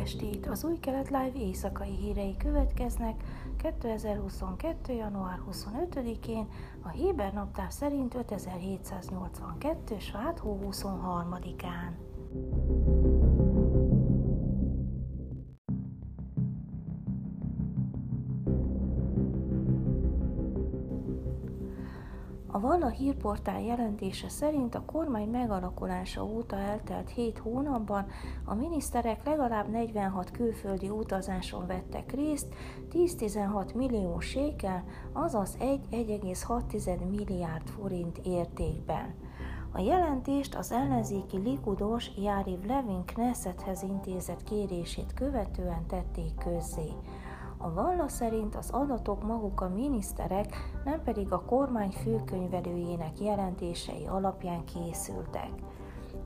estét! Az új kelet live éjszakai hírei következnek 2022. január 25-én, a Héber naptár szerint 5782. svát hó 23-án. A hírportál jelentése szerint a kormány megalakulása óta eltelt 7 hónapban a miniszterek legalább 46 külföldi utazáson vettek részt 10-16 millió sékel, azaz 1,6 milliárd forint értékben. A jelentést az ellenzéki likudos Járiv Levin Knessethez intézett kérését követően tették közzé. A valla szerint az adatok maguk a miniszterek, nem pedig a kormány főkönyvelőjének jelentései alapján készültek.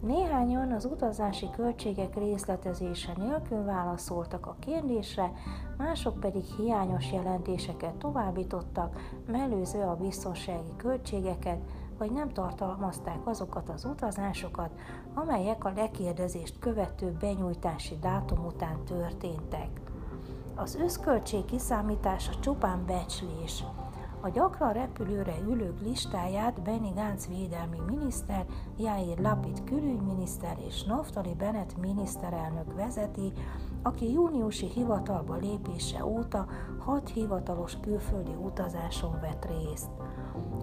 Néhányan az utazási költségek részletezése nélkül válaszoltak a kérdésre, mások pedig hiányos jelentéseket továbbítottak, mellőző a biztonsági költségeket, vagy nem tartalmazták azokat az utazásokat, amelyek a lekérdezést követő benyújtási dátum után történtek. Az összköltség kiszámítása csupán becslés. A gyakran repülőre ülők listáját Benny Gantz védelmi miniszter, Jair Lapid külügyminiszter és Naftali Bennett miniszterelnök vezeti, aki júniusi hivatalba lépése óta hat hivatalos külföldi utazáson vett részt.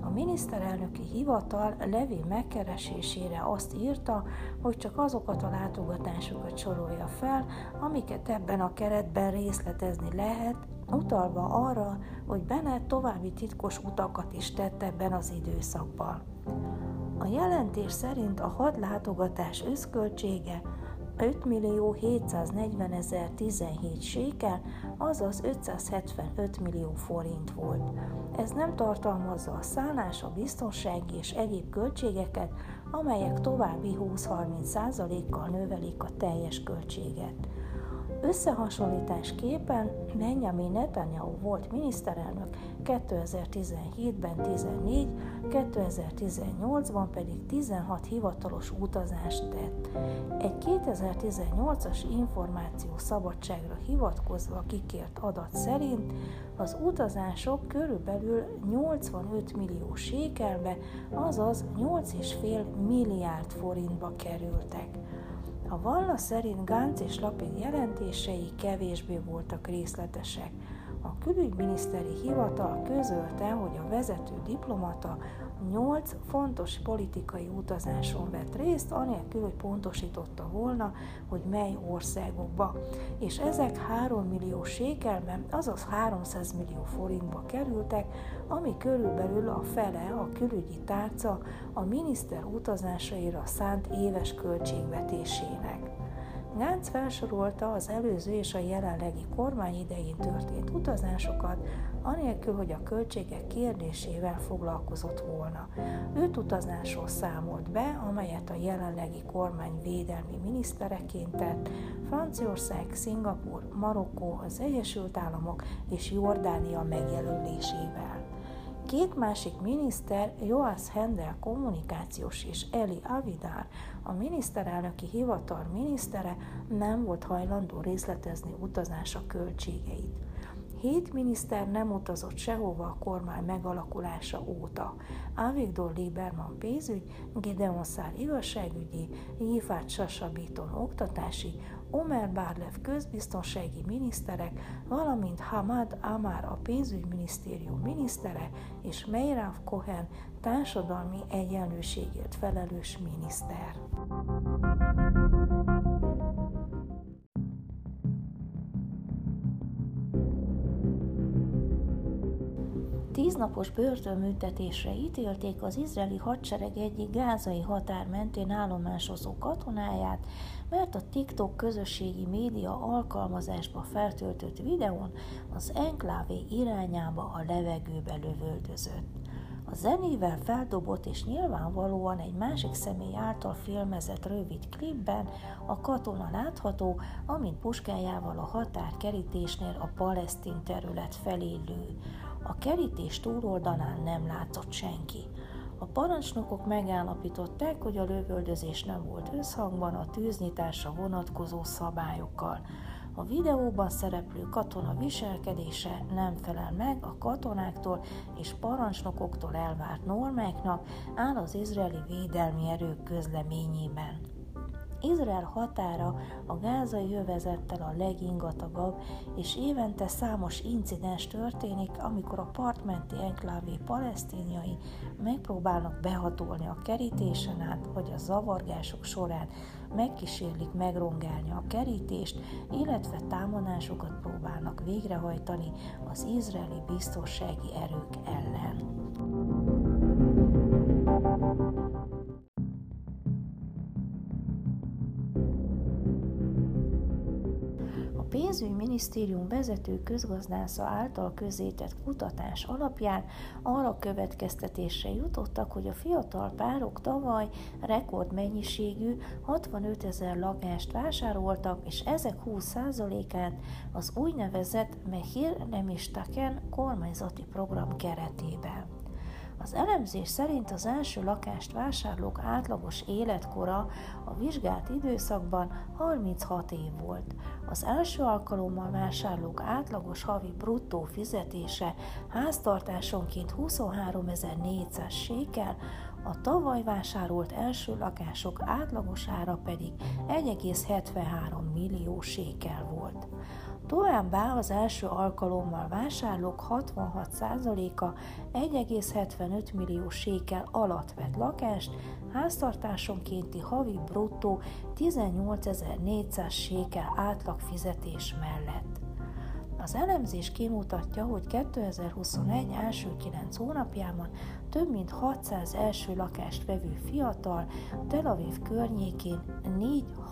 A miniszterelnöki hivatal Levi megkeresésére azt írta, hogy csak azokat a látogatásokat sorolja fel, amiket ebben a keretben részletezni lehet, utalva arra, hogy Bennett további titkos utakat is tett ebben az időszakban. A jelentés szerint a hat látogatás összköltsége 5 millió 740 ezer 17 sékel, azaz 575 millió forint volt. Ez nem tartalmazza a szállás, a biztonsági és egyéb költségeket, amelyek további 20-30 százalékkal növelik a teljes költséget. Összehasonlításképpen Benjamin Netanyahu volt miniszterelnök 2017-ben 14, 2018-ban pedig 16 hivatalos utazást tett. Egy 2018-as információ szabadságra hivatkozva kikért adat szerint az utazások körülbelül 85 millió sékelbe, azaz 8,5 milliárd forintba kerültek. A Valla szerint Gánc és Lapid jelentései kevésbé voltak részletesek. A külügyminiszteri hivatal közölte, hogy a vezető diplomata nyolc fontos politikai utazáson vett részt, anélkül, hogy pontosította volna, hogy mely országokba. És ezek 3 millió sékelben, azaz 300 millió forintba kerültek, ami körülbelül a fele a külügyi tárca a miniszter utazásaira szánt éves költségvetésének. Gánc felsorolta az előző és a jelenlegi kormány idején történt utazásokat, anélkül, hogy a költségek kérdésével foglalkozott volna. Öt utazásról számolt be, amelyet a jelenlegi kormány védelmi minisztereként tett, Franciaország, Szingapur, Marokkó, az Egyesült Államok és Jordánia megjelölésével. Két másik miniszter, Joas Hendel kommunikációs és Eli Avidár, a miniszterelnöki hivatal minisztere nem volt hajlandó részletezni utazása költségeit. Hét miniszter nem utazott sehova a kormány megalakulása óta. Avigdor Lieberman pénzügy, Gideon Szár igazságügyi, Yifát Sasabiton oktatási, Omer Barlev közbiztonsági miniszterek, valamint Hamad Amar a pénzügyminisztérium minisztere és Meirav Cohen társadalmi egyenlőségért felelős miniszter. Tíznapos börtönműtetésre ítélték az izraeli hadsereg egyik gázai határ mentén állomásozó katonáját, mert a TikTok közösségi média alkalmazásba feltöltött videón az enklávé irányába a levegőbe lövöldözött. A zenével feldobott és nyilvánvalóan egy másik személy által filmezett rövid klipben a katona látható, amint puskájával a határkerítésnél a palesztin terület felé lő. A kerítés túloldalán nem látszott senki. A parancsnokok megállapították, hogy a lövöldözés nem volt összhangban a tűznyitásra vonatkozó szabályokkal. A videóban szereplő katona viselkedése nem felel meg a katonáktól és parancsnokoktól elvárt normáknak, áll az izraeli védelmi erők közleményében. Izrael határa a gázai övezettel a legingatagabb, és évente számos incidens történik, amikor a partmenti enklávé palesztíniai megpróbálnak behatolni a kerítésen át, vagy a zavargások során megkísérlik megrongálni a kerítést, illetve támadásokat próbálnak végrehajtani az izraeli biztonsági erők ellen. Pénzügyminisztérium vezető közgazdásza által közétett kutatás alapján arra következtetésre jutottak, hogy a fiatal párok tavaly rekordmennyiségű 65 ezer lakást vásároltak, és ezek 20%-át az úgynevezett Mehir Nemistaken kormányzati program keretében. Az elemzés szerint az első lakást vásárlók átlagos életkora a vizsgált időszakban 36 év volt. Az első alkalommal vásárlók átlagos havi bruttó fizetése háztartásonként 23.400 sékel, a tavaly vásárolt első lakások átlagos ára pedig 1,73 millió sékel volt. Továbbá az első alkalommal vásárlók 66%-a 1,75 millió sékel alatt vett lakást, háztartásonkénti havi bruttó 18.400 sékel átlagfizetés mellett. Az elemzés kimutatja, hogy 2021 első 9 hónapjában több mint 600 első lakást vevő fiatal Tel Aviv környékén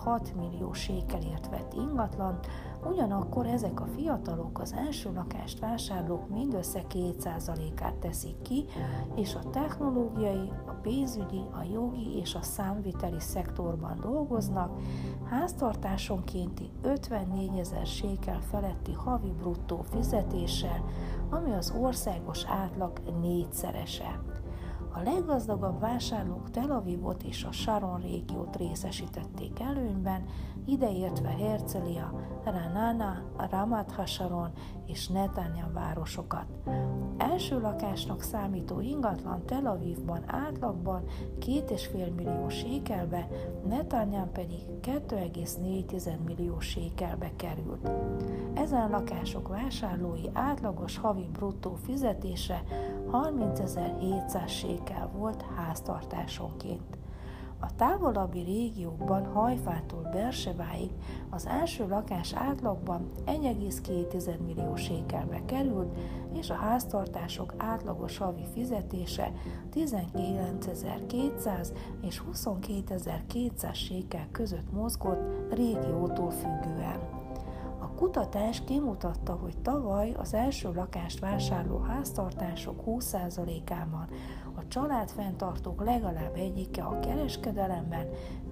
4-6 millió sékelért vett ingatlan, ugyanakkor ezek a fiatalok az első lakást vásárlók mindössze 2%-át teszik ki, és a technológiai, a pénzügyi, a jogi és a számviteli szektorban dolgoznak, háztartásonkénti 54 ezer sékel feletti havi bruttó fizetéssel, ami az országos átlag négyszerese. A leggazdagabb vásárlók Tel Avivot és a Sharon régiót részesítették előnyben, ideértve Herzliya, Ranana, Ramat Hasharon és Netanya városokat. Első lakásnak számító ingatlan Tel Avivban átlagban 2,5 millió sékelbe, Netanyán pedig 2,4 millió sékelbe került. Ezen lakások vásárlói átlagos havi bruttó fizetése 30.700 sékel volt háztartásonként. A távolabbi régiókban Hajfától Bersebáig az első lakás átlagban 1,2 millió sékelbe került, és a háztartások átlagos havi fizetése 19.200 és 22.200 sékel között mozgott régiótól függően kutatás kimutatta, hogy tavaly az első lakást vásárló háztartások 20%-ában a családfenntartók legalább egyike a kereskedelemben,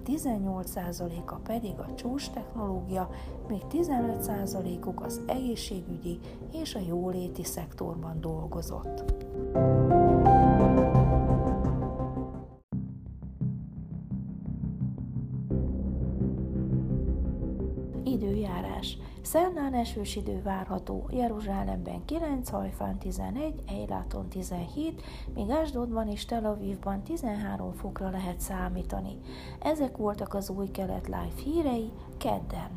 18%-a pedig a csúcs technológia, még 15%-uk az egészségügyi és a jóléti szektorban dolgozott. Szerdán esős idő várható, Jeruzsálemben 9, Hajfán 11, Eiláton 17, míg Ásdodban és Tel Avivban 13 fokra lehet számítani. Ezek voltak az új kelet live hírei kedden.